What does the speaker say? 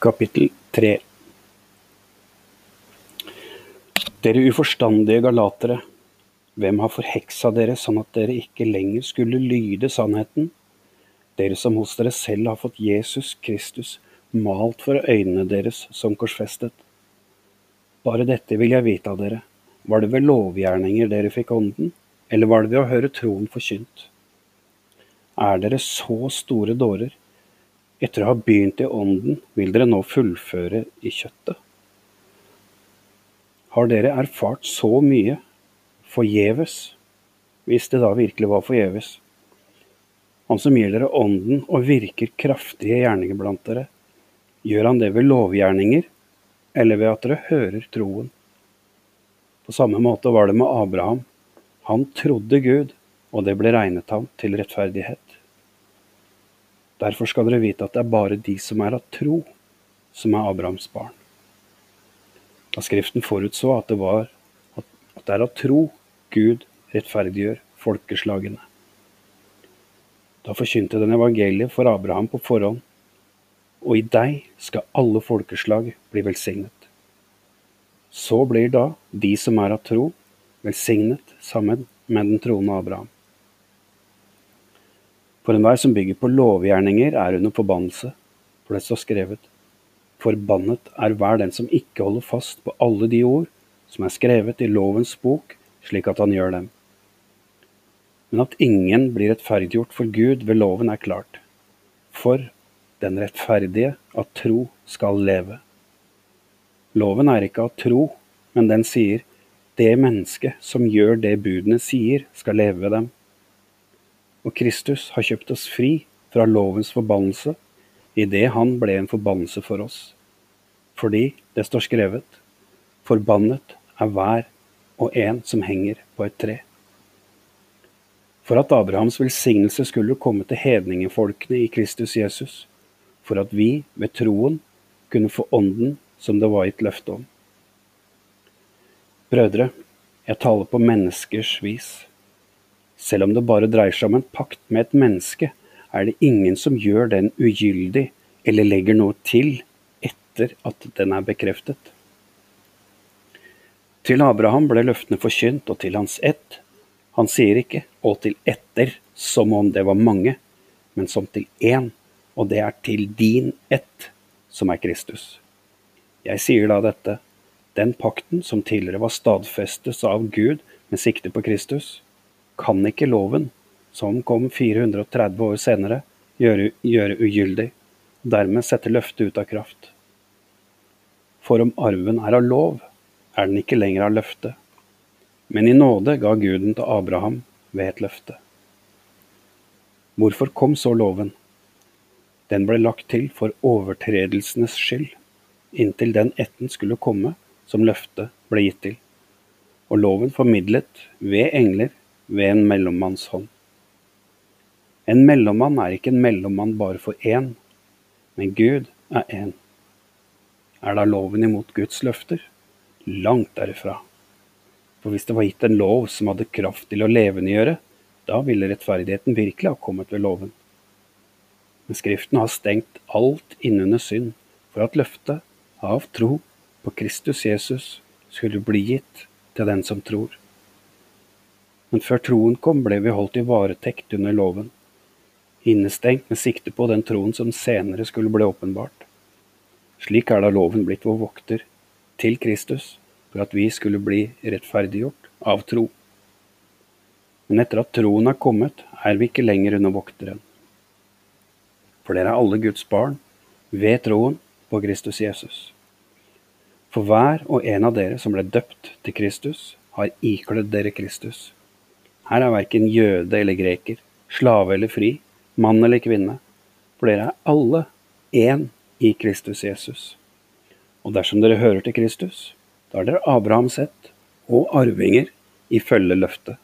Kapittel 3 Dere uforstandige galatere, hvem har forheksa dere sånn at dere ikke lenger skulle lyde sannheten? Dere som hos dere selv har fått Jesus Kristus malt for øynene deres som korsfestet. Bare dette vil jeg vite av dere. Var det ved lovgjerninger dere fikk ånden, eller var det ved å høre troen forkynt? Er dere så store dårer? Etter å ha begynt i ånden, vil dere nå fullføre i kjøttet? Har dere erfart så mye forgjeves, hvis det da virkelig var forgjeves? Han som gir dere ånden og virker kraftige gjerninger blant dere, gjør han det ved lovgjerninger, eller ved at dere hører troen? På samme måte var det med Abraham. Han trodde Gud, og det ble regnet ham til rettferdighet. Derfor skal dere vite at det er bare de som er av tro, som er Abrahams barn. Da Skriften forutså at det, var, at det er av tro Gud rettferdiggjør folkeslagene. Da forkynte den evangeliet for Abraham på forhånd, og i deg skal alle folkeslag bli velsignet. Så blir da de som er av tro, velsignet sammen med den troende Abraham. For enhver som bygger på lovgjerninger, er under forbannelse, for det står skrevet. Forbannet er hver den som ikke holder fast på alle de ord som er skrevet i lovens bok, slik at han gjør dem. Men at ingen blir rettferdiggjort for Gud ved loven, er klart. For den rettferdige av tro skal leve. Loven er ikke av tro, men den sier det mennesket som gjør det budene sier, skal leve ved dem. Og Kristus har kjøpt oss fri fra lovens forbannelse idet han ble en forbannelse for oss. Fordi det står skrevet, forbannet er hver og en som henger på et tre. For at Abrahams velsignelse skulle komme til hedningefolkene i Kristus Jesus, for at vi ved troen kunne få ånden som det var gitt løfte om. Brødre, jeg taler på menneskers vis. Selv om det bare dreier seg om en pakt med et menneske, er det ingen som gjør den ugyldig eller legger noe til etter at den er bekreftet. Til Abraham ble løftene forkynt, og til hans ett. Han sier ikke 'og til etter', som om det var mange, men som til én, og det er til din ett, som er Kristus. Jeg sier da dette, den pakten som tidligere var stadfestet av Gud med sikte på Kristus, kan ikke loven, som kom 430 år senere, gjøre, gjøre ugyldig, og dermed sette løftet ut av kraft. For om arven er av lov, er den ikke lenger av løfte, men i nåde ga Guden til Abraham ved et løfte. Hvorfor kom så loven? Den ble lagt til for overtredelsenes skyld, inntil den etten skulle komme som løftet ble gitt til, og loven formidlet ved engler ved en mellommanns hånd. En mellommann er ikke en mellommann bare for én, men Gud er én. Er da loven imot Guds løfter? Langt derifra. For hvis det var gitt en lov som hadde kraft til å levendegjøre, da ville rettferdigheten virkelig ha kommet ved loven. Men Skriften har stengt alt innunder synd for at løftet av tro på Kristus Jesus skulle bli gitt til den som tror. Men før troen kom, ble vi holdt i varetekt under loven, innestengt med sikte på den troen som senere skulle bli åpenbart. Slik er da loven blitt vår vokter til Kristus, for at vi skulle bli rettferdiggjort av tro. Men etter at troen er kommet, er vi ikke lenger under vokteren. For dere er alle Guds barn ved troen på Kristus Jesus. For hver og en av dere som ble døpt til Kristus, har ikledd dere Kristus. Her er verken jøde eller greker, slave eller fri, mann eller kvinne, for dere er alle én i Kristus Jesus. Og dersom dere hører til Kristus, da er dere Abrahams ett og arvinger i følge løftet.